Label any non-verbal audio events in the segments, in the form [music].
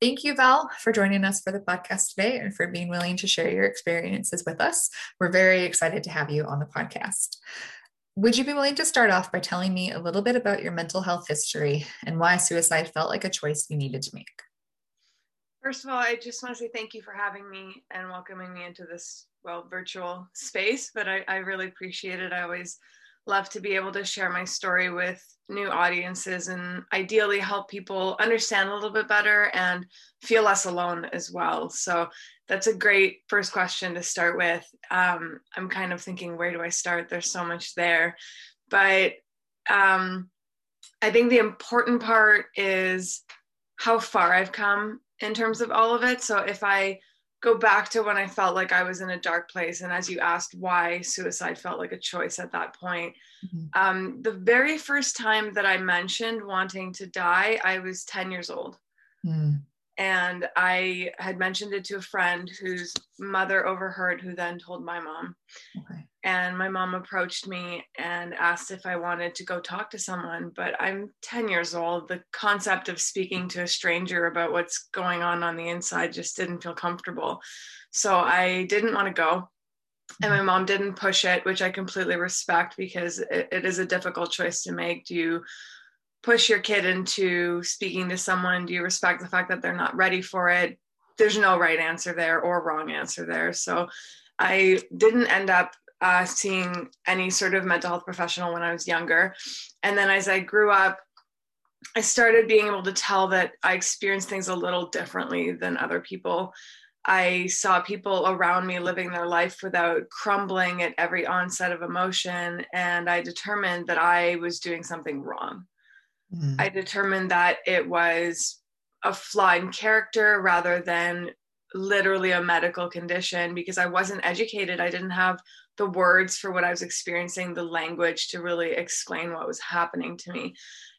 Thank you, Val, for joining us for the podcast today and for being willing to share your experiences with us. We're very excited to have you on the podcast. Would you be willing to start off by telling me a little bit about your mental health history and why suicide felt like a choice you needed to make? First of all, I just want to say thank you for having me and welcoming me into this, well, virtual space, but I, I really appreciate it. I always love to be able to share my story with new audiences and ideally help people understand a little bit better and feel less alone as well. So that's a great first question to start with. Um, I'm kind of thinking, where do I start? There's so much there. But um, I think the important part is how far I've come in terms of all of it. So if I go back to when I felt like I was in a dark place. And as you asked why suicide felt like a choice at that point, mm-hmm. um, the very first time that I mentioned wanting to die, I was 10 years old. Mm. And I had mentioned it to a friend whose mother overheard, who then told my mom. Okay. And my mom approached me and asked if I wanted to go talk to someone. But I'm 10 years old. The concept of speaking to a stranger about what's going on on the inside just didn't feel comfortable. So I didn't want to go. And my mom didn't push it, which I completely respect because it, it is a difficult choice to make. Do you push your kid into speaking to someone? Do you respect the fact that they're not ready for it? There's no right answer there or wrong answer there. So I didn't end up uh, seeing any sort of mental health professional when I was younger. And then as I grew up, I started being able to tell that I experienced things a little differently than other people. I saw people around me living their life without crumbling at every onset of emotion, and I determined that I was doing something wrong. Mm. I determined that it was a flaw in character rather than literally a medical condition because I wasn't educated. I didn't have the words for what I was experiencing, the language to really explain what was happening to me.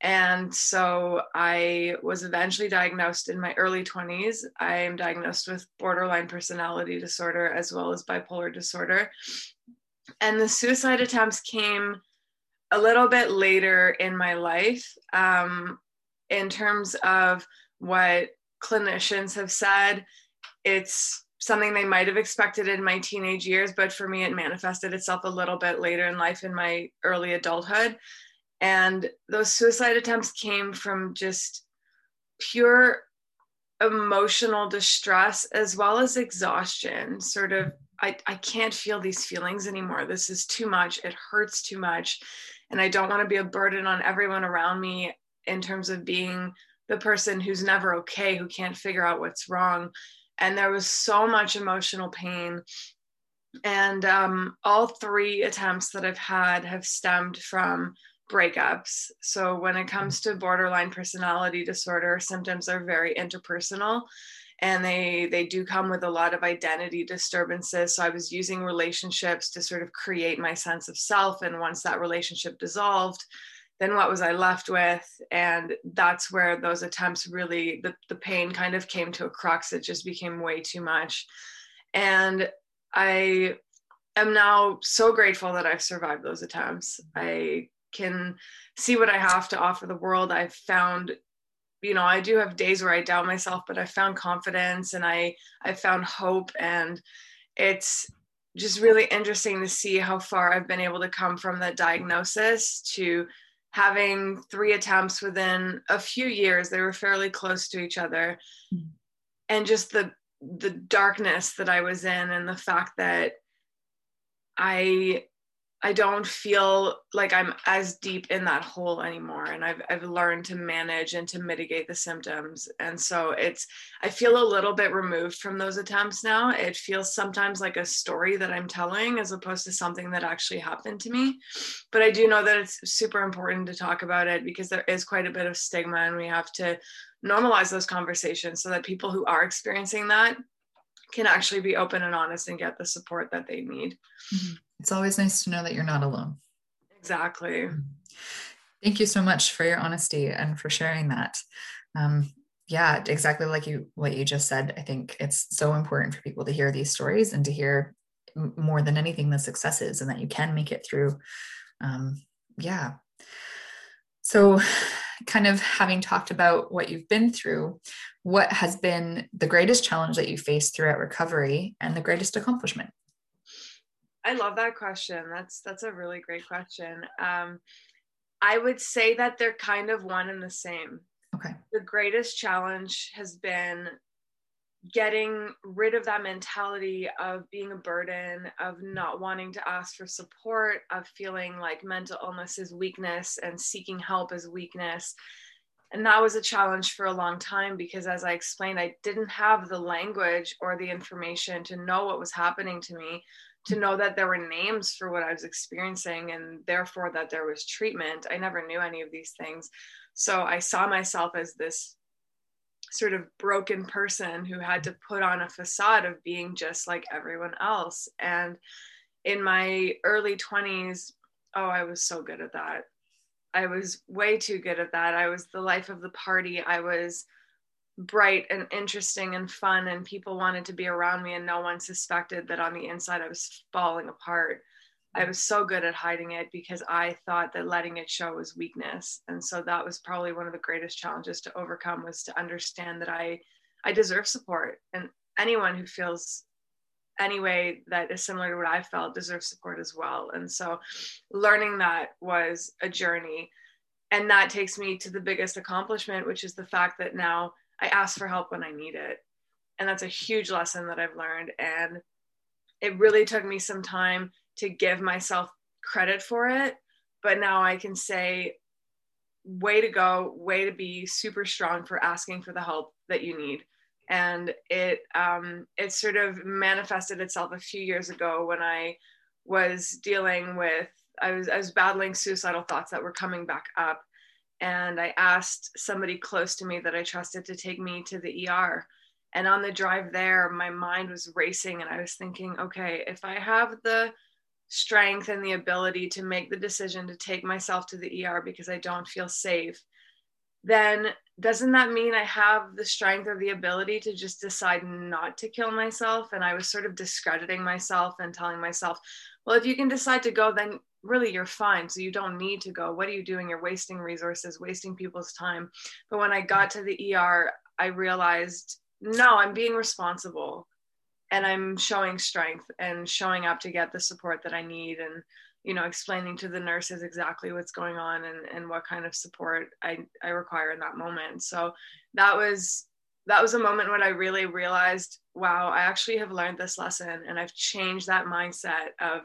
And so I was eventually diagnosed in my early 20s. I am diagnosed with borderline personality disorder as well as bipolar disorder. And the suicide attempts came a little bit later in my life um, in terms of what clinicians have said it's something they might have expected in my teenage years but for me it manifested itself a little bit later in life in my early adulthood. And those suicide attempts came from just pure emotional distress as well as exhaustion. Sort of I, I can't feel these feelings anymore. This is too much. It hurts too much. And I don't want to be a burden on everyone around me in terms of being the person who's never okay, who can't figure out what's wrong. And there was so much emotional pain. And um, all three attempts that I've had have stemmed from breakups. So when it comes to borderline personality disorder, symptoms are very interpersonal and they they do come with a lot of identity disturbances so i was using relationships to sort of create my sense of self and once that relationship dissolved then what was i left with. And that's where those attempts really the, the pain kind of came to a crux. It just became way too much. And i am now so grateful that i've survived those attempts. I can see what i have to offer the world. I've found you know, I do have days where I doubt myself, but I found confidence and I I found hope. And it's just really interesting to see how far I've been able to come from that diagnosis to having three attempts within a few years. They were fairly close to each other. Mm-hmm. And just the the darkness that I was in and the fact that I I don't feel like I'm as deep in that hole anymore. And I've, I've learned to manage and to mitigate the symptoms. And so it's, I feel a little bit removed from those attempts now. It feels sometimes like a story that I'm telling as opposed to something that actually happened to me. But I do know that it's super important to talk about it because there is quite a bit of stigma and we have to normalize those conversations so that people who are experiencing that can actually be open and honest and get the support that they need. Mm-hmm it's always nice to know that you're not alone. Exactly. Thank you so much for your honesty and for sharing that. Um, yeah, exactly like you what you just said. I think it's so important for people to hear these stories and to hear more than anything the successes and that you can make it through. Um, yeah. So kind of having talked about what you've been through, what has been the greatest challenge that you faced throughout recovery and the greatest accomplishment? I love that question. That's that's a really great question. Um, I would say that they're kind of one and the same. Okay. The greatest challenge has been getting rid of that mentality of being a burden, of not wanting to ask for support, of feeling like mental illness is weakness and seeking help is weakness. And that was a challenge for a long time because, as I explained, I didn't have the language or the information to know what was happening to me, to know that there were names for what I was experiencing, and therefore that there was treatment. I never knew any of these things. So I saw myself as this sort of broken person who had to put on a facade of being just like everyone else. And in my early 20s, oh, I was so good at that. I was way too good at that. I was the life of the party. I was bright and interesting and fun, and people wanted to be around me, and no one suspected that on the inside I was falling apart. I was so good at hiding it because I thought that letting it show was weakness. And so that was probably one of the greatest challenges to overcome was to understand that I I deserve support and anyone who feels any way that is similar to what I felt deserves support as well. And so learning that was a journey. And that takes me to the biggest accomplishment, which is the fact that now I ask for help when I need it. And that's a huge lesson that I've learned. And it really took me some time to give myself credit for it. But now I can say, way to go, way to be super strong for asking for the help that you need. And it um, it sort of manifested itself a few years ago when I was dealing with I was I was battling suicidal thoughts that were coming back up, and I asked somebody close to me that I trusted to take me to the ER. And on the drive there, my mind was racing, and I was thinking, okay, if I have the strength and the ability to make the decision to take myself to the ER because I don't feel safe, then doesn't that mean I have the strength or the ability to just decide not to kill myself? And I was sort of discrediting myself and telling myself, well, if you can decide to go, then really you're fine. So you don't need to go. What are you doing? You're wasting resources, wasting people's time. But when I got to the ER, I realized, no, I'm being responsible and i'm showing strength and showing up to get the support that i need and you know explaining to the nurses exactly what's going on and, and what kind of support I, I require in that moment so that was that was a moment when i really realized wow i actually have learned this lesson and i've changed that mindset of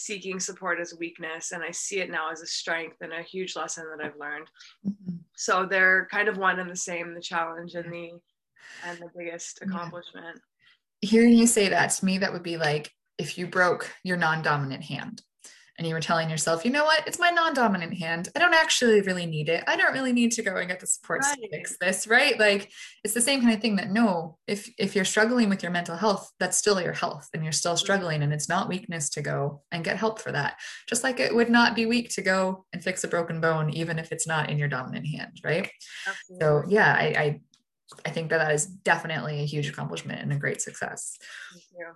seeking support as weakness and i see it now as a strength and a huge lesson that i've learned. Mm-hmm. so they're kind of one and the same the challenge and the and the biggest accomplishment. Hearing you say that to me, that would be like if you broke your non dominant hand and you were telling yourself, you know what, it's my non dominant hand. I don't actually really need it. I don't really need to go and get the support right. to fix this, right? Like it's the same kind of thing that no, if if you're struggling with your mental health, that's still your health and you're still struggling and it's not weakness to go and get help for that. Just like it would not be weak to go and fix a broken bone, even if it's not in your dominant hand, right? Absolutely. So yeah, I, I I think that that is definitely a huge accomplishment and a great success. Thank you.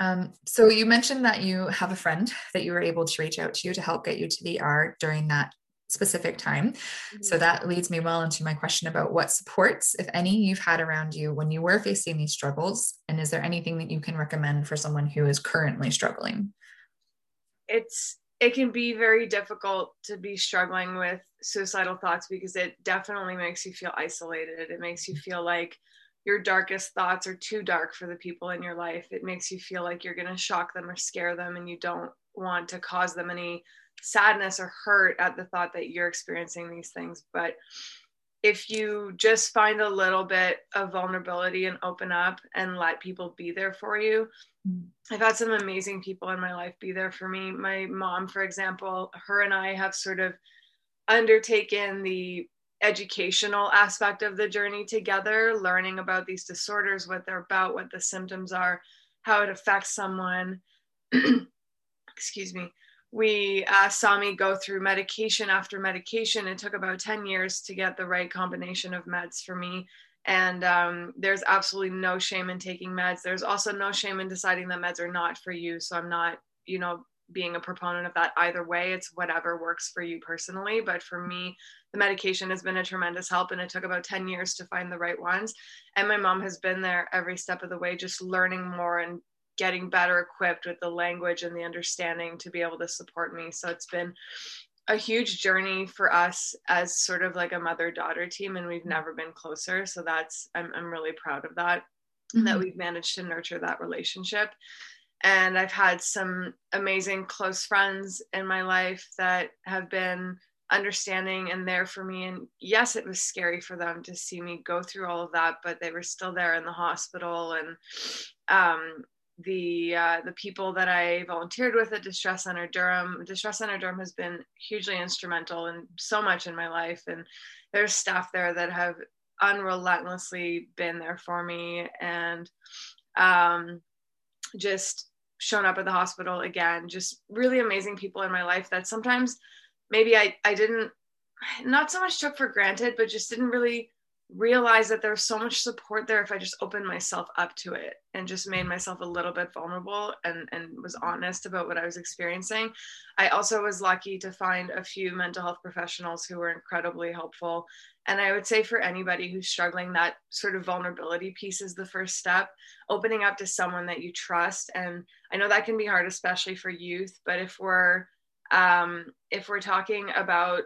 Um, so you mentioned that you have a friend that you were able to reach out to to help get you to the ER during that specific time. Mm-hmm. So that leads me well into my question about what supports, if any, you've had around you when you were facing these struggles, and is there anything that you can recommend for someone who is currently struggling? It's it can be very difficult to be struggling with suicidal thoughts because it definitely makes you feel isolated. It makes you feel like your darkest thoughts are too dark for the people in your life. It makes you feel like you're going to shock them or scare them and you don't want to cause them any sadness or hurt at the thought that you're experiencing these things. But if you just find a little bit of vulnerability and open up and let people be there for you, mm. I've had some amazing people in my life be there for me. My mom, for example, her and I have sort of undertaken the educational aspect of the journey together, learning about these disorders, what they're about, what the symptoms are, how it affects someone. [clears throat] Excuse me we uh, saw me go through medication after medication. It took about 10 years to get the right combination of meds for me. And um, there's absolutely no shame in taking meds. There's also no shame in deciding that meds are not for you. So I'm not, you know, being a proponent of that either way. It's whatever works for you personally. But for me, the medication has been a tremendous help and it took about 10 years to find the right ones. And my mom has been there every step of the way just learning more and getting better equipped with the language and the understanding to be able to support me. So it's been a huge journey for us as sort of like a mother daughter team and we've never been closer. So that's i'm, I'm really proud of that mm-hmm. that we've managed to nurture that relationship. And i've had some amazing close friends in my life that have been understanding and there for me and yes it was scary for them to see me go through all of that but they were still there in the hospital and um, the uh, the people that I volunteered with at Distress Center Durham. Distress Center Durham has been hugely instrumental in so much in my life, and there's staff there that have unrelentlessly been there for me and um, just shown up at the hospital again. Just really amazing people in my life that sometimes maybe I I didn't not so much took for granted, but just didn't really realize that there was so much support there if I just opened myself up to it and just made myself a little bit vulnerable and, and was mm-hmm. honest about what I was experiencing. I also was lucky to find a few mental health professionals who were incredibly helpful. And I would say for anybody who's struggling, that sort of vulnerability piece is the first step, opening up to someone that you trust. And I know that can be hard, especially for youth, but if we're um, if we're talking about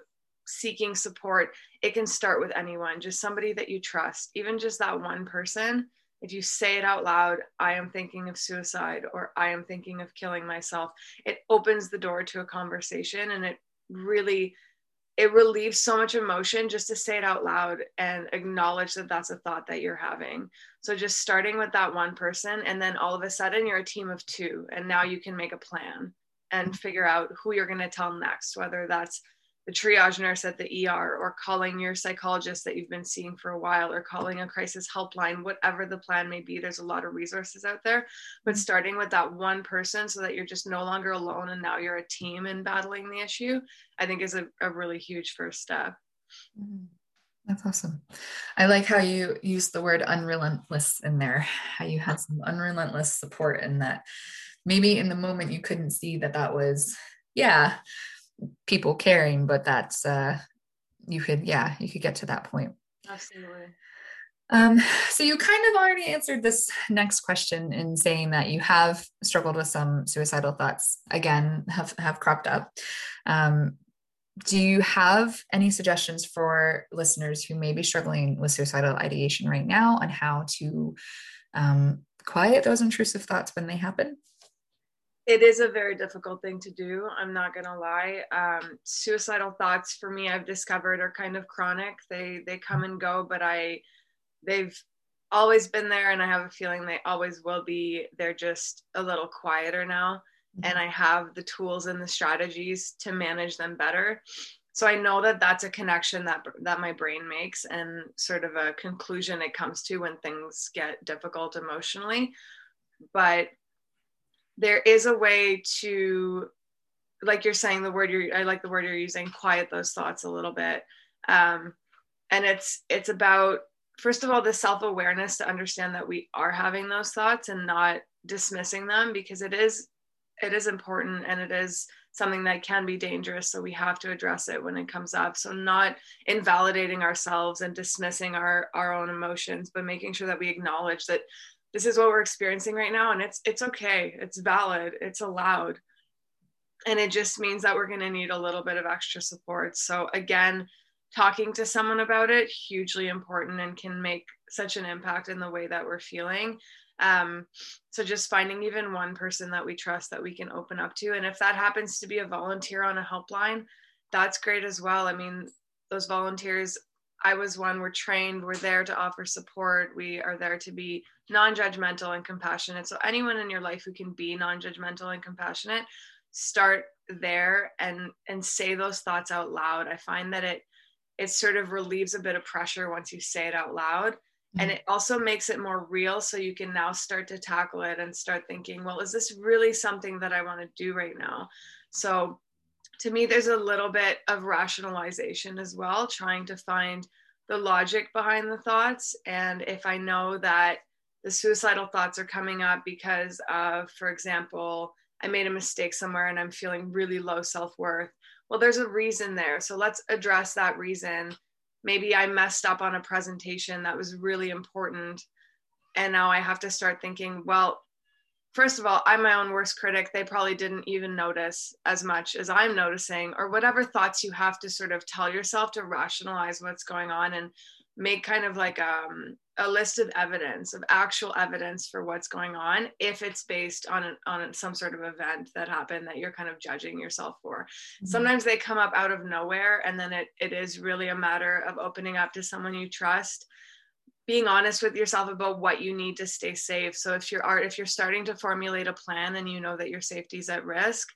seeking support, it can start with anyone, just somebody that you trust, even just that one person. If you say it out loud, I am thinking of suicide or I am thinking of killing myself, it opens the door to a conversation and it really it relieves so much emotion just to say it out loud and acknowledge that that's a thought that you're having. So just starting with that one person and then all of a sudden you're a team of two and now you can make a plan and figure out who you're going to tell next whether that's the triage nurse at the ER or calling your psychologist that you've been seeing for a while or calling a crisis helpline, whatever the plan may be. There's a lot of resources out there, but mm-hmm. starting with that one person so that you're just no longer alone and now you're a team in battling the issue, I think is a, a really huge first step. Mm-hmm. That's awesome. I like how you use the word unrelentless in there, how you had some unrelentless support in that. Maybe in the moment you couldn't see that that was, yeah, people caring, but that's uh you could yeah, you could get to that point. Absolutely. Um, so you kind of already answered this next question in saying that you have struggled with some suicidal thoughts again have have cropped up. Um, do you have any suggestions for listeners who may be struggling with suicidal ideation right now on how to um, quiet those intrusive thoughts when they happen? It is a very difficult thing to do i'm not gonna lie um, suicidal thoughts for me i've discovered are kind of chronic they they come and go but i they've always been there and i have a feeling they always will be they're just a little quieter now mm-hmm. and i have the tools and the strategies to manage them better so i know that that's a connection that that my brain makes and sort of a conclusion it comes to when things get difficult emotionally but there is a way to like you're saying the word you're i like the word you're using quiet those thoughts a little bit. Um, and it's it's about first of all the self-awareness to understand that we are having those thoughts and not dismissing them because it is it is important and it is something that can be dangerous. So we have to address it when it comes up. So not invalidating ourselves and dismissing our our own emotions but making sure that we acknowledge that this is what we're experiencing right now and it's it's okay. It's valid. It's allowed. And it just means that we're going to need a little bit of extra support. So again talking to someone about it hugely important and can make such an impact in the way that we're feeling. Um, so just finding even one person that we trust that we can open up to. And if that happens to be a volunteer on a helpline that's great as well. I mean those volunteers I was one, we're trained, we're there to offer support, we are there to be non judgmental and compassionate. So, anyone in your life who can be non judgmental and compassionate, start there and and say those thoughts out loud i find that it it sort of relieves a bit of pressure once you say it out loud mm-hmm. and it also makes it more real so you can now start to tackle it and start thinking well is this really something that i want to do right now so to me, there's a little bit of rationalization as well, trying to find the logic behind the thoughts. And if I know that the suicidal thoughts are coming up because of, for example, I made a mistake somewhere and I'm feeling really low self worth, well, there's a reason there. So let's address that reason. Maybe I messed up on a presentation that was really important. And now I have to start thinking, well, first of all, I'm my own worst critic. They probably didn't even notice as much as I'm noticing, or whatever thoughts you have to sort of tell yourself to rationalize what's going on and make kind of like um, a list of evidence of actual evidence for what's going on if it's based on an, on some sort of event that happened that you're kind of judging yourself for mm-hmm. sometimes they come up out of nowhere and then it, it is really a matter of opening up to someone you trust being honest with yourself about what you need to stay safe. So if you're if you're starting to formulate a plan and you know that your safety is at risk,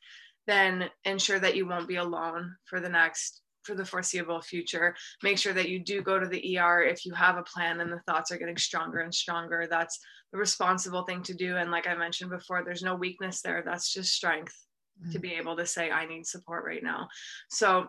then ensure that you won't be alone for the next for the foreseeable future. Make sure that you do go to the ER if you have a plan and the thoughts are getting stronger and stronger. That's the responsible thing to do. And like I mentioned before, there's no weakness there. That's just strength mm-hmm. to mm. be able to say, I need support right now. So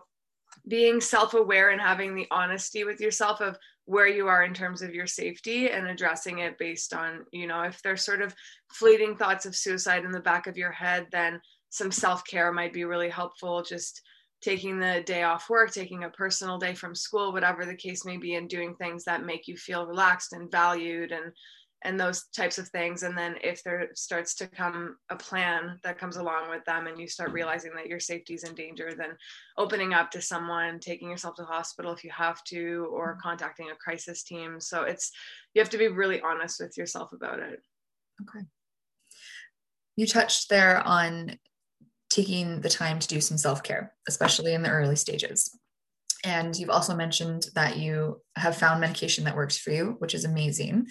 being self-aware and having the honesty with yourself of where you are in terms of your safety and addressing it based on you know if there's sort of fleeting thoughts of suicide in the back of your head then some self-care might be really helpful. Just taking the day off work taking a personal day from school whatever the case may be and doing things that make you feel relaxed and valued and and those types of things. And then if there starts to come a plan that comes along with them and you start realizing that your safety is in danger then opening up to someone taking yourself to the hospital if you have to or mm-hmm. contacting a crisis team. So it's you have to be really honest with yourself about it. Okay. You touched there on taking the time to do some self-care especially in the early stages and you've also mentioned that you have found medication that works for you, which is amazing.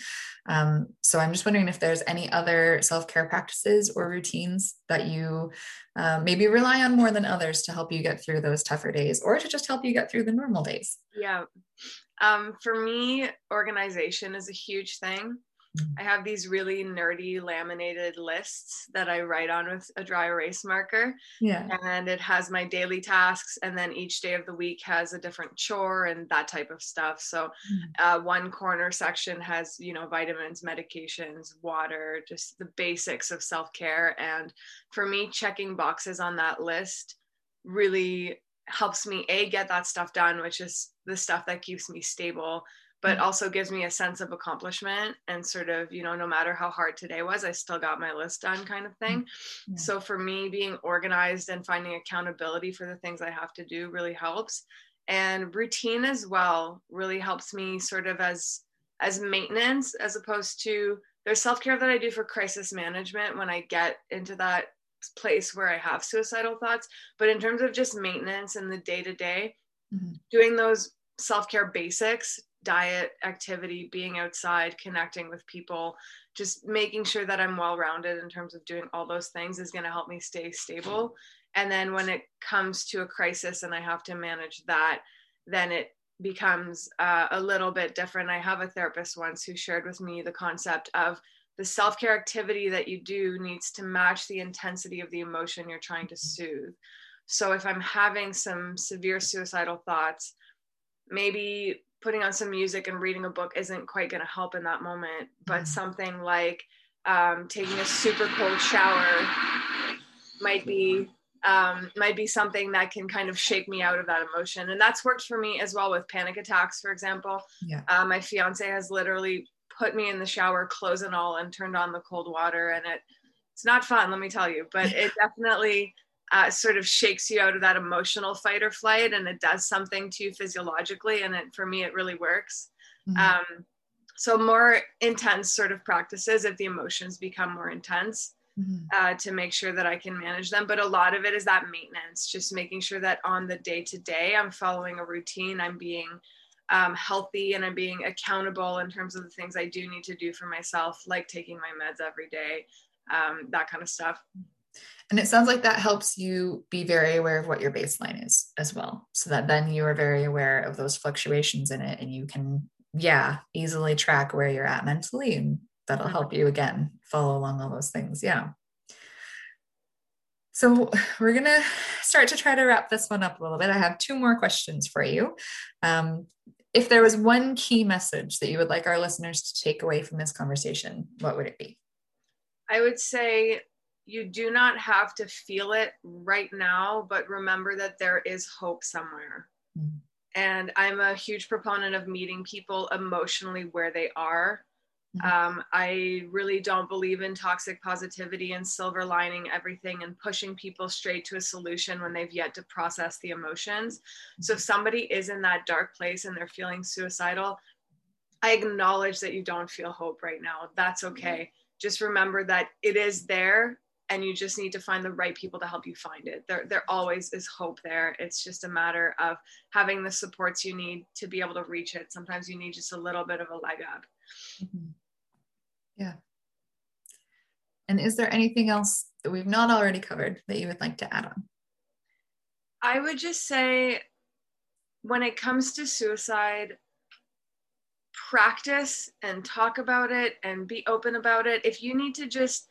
Um, so I'm just wondering if there's any other self care practices or routines that you uh, maybe rely on more than others to help you get through those tougher days or to just help you get through the normal days. Yeah. Um, for me, organization is a huge thing. I have these really nerdy laminated lists that I write on with a dry erase marker. Yeah. And it has my daily tasks, and then each day of the week has a different chore and that type of stuff. So, mm. uh, one corner section has, you know, vitamins, medications, water, just the basics of self care. And for me, checking boxes on that list really helps me, A, get that stuff done, which is the stuff that keeps me stable but also gives me a sense of accomplishment and sort of you know no matter how hard today was i still got my list done kind of thing. Mm-hmm. so for me being organized and finding accountability for the things i have to do really helps. And routine as well really helps me sort of as as maintenance as opposed to there's self-care that i do for crisis management when i get into that place where i have suicidal thoughts but in terms of just maintenance and the day to day doing those self-care basics diet, activity, being outside, connecting with people, just making sure that I'm well rounded in terms of doing all those things is going to help me stay stable. And then when it comes to a crisis and I have to manage that, then it becomes uh, a little bit different. I have a therapist once who shared with me the concept of the self care activity that you do needs to match the intensity of the emotion you're trying to soothe. So if I'm having some severe suicidal thoughts, maybe putting on some music and reading a book isn't quite going to help in that moment but mm. something like um, taking a super cold shower might be um, might be something that can kind of shake me out of that emotion and that's worked for me as well with panic attacks for example yeah. Uh, my fiance has literally put me in the shower clothes and all and turned on the cold water and it it's not fun let me tell you but it [laughs] definitely uh, sort of shakes you out of that emotional fight or flight and it does something to you physiologically and it for me it really works mm-hmm. um, so more intense sort of practices if the emotions become more intense mm-hmm. uh, to make sure that i can manage them but a lot of it is that maintenance just making sure that on the day to day i'm following a routine i'm being um, healthy and i'm being accountable in terms of the things i do need to do for myself like taking my meds every day um, that kind of stuff and it sounds like that helps you be very aware of what your baseline is as well. So that then you are very aware of those fluctuations in it and you can, yeah, easily track where you're at mentally. And that'll mm-hmm. help you again follow along all those things. Yeah. So we're going to start to try to wrap this one up a little bit. I have two more questions for you. Um, if there was one key message that you would like our listeners to take away from this conversation, what would it be? I would say you do not have to feel it right now, but remember that there is hope somewhere. Mm-hmm. And I'm a huge proponent of meeting people emotionally where they are. Mm-hmm. Um, I really don't believe in toxic positivity and silver lining everything and pushing people straight to a solution when they've yet to process the emotions. So if somebody is in that dark place and they're feeling suicidal, I acknowledge that you don't feel hope right now. That's okay. Just remember that it is there and you just need to find the right people to help you find it. There, there always is hope there. It's just a matter of having the supports you need to be able to reach it. Sometimes you need just a little bit of a leg up. Mm-hmm. Yeah. And is there anything else that we've not already covered that you would like to add on? I would just say when it comes to suicide, practice and talk about it and be open about it. If you need to just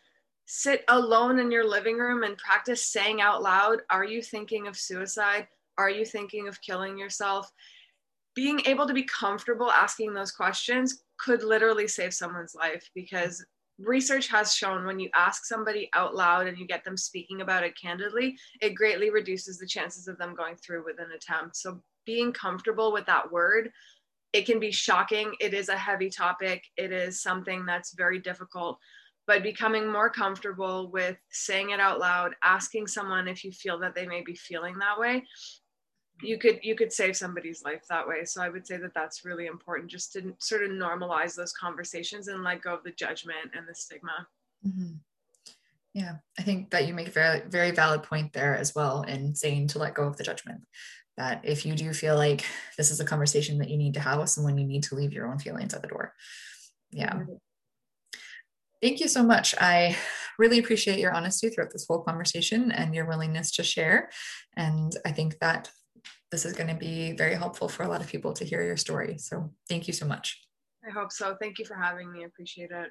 sit alone in your living room and practice saying out loud, Are you thinking of suicide? Are you thinking of killing yourself? Being able to be comfortable asking those questions could literally save someone's life because research has shown when you ask somebody out loud and you get them speaking about it candidly, it greatly reduces the chances of them going through with an attempt. So being comfortable with that word, it can be shocking. It is a heavy topic. It is something that's very difficult but becoming more comfortable with saying it out loud asking someone if you feel that they may be feeling that way. You could you could save somebody's life that way. So i would say that that's really important just to sort of normalize those conversations and let go of the judgment and the stigma. Mm-hmm. yeah i think that you make a very very valid point there as well in saying to let go of the judgment that if you do feel like this is a conversation that you need to have with someone you need to leave your own feelings at the door. Yeah. Mm-hmm. Thank you so much. I really appreciate your honesty throughout this whole conversation and your willingness to share. And I think that this is going to be very helpful for a lot of people to hear your story. So thank you so much. I hope so. Thank you for having me. I appreciate it.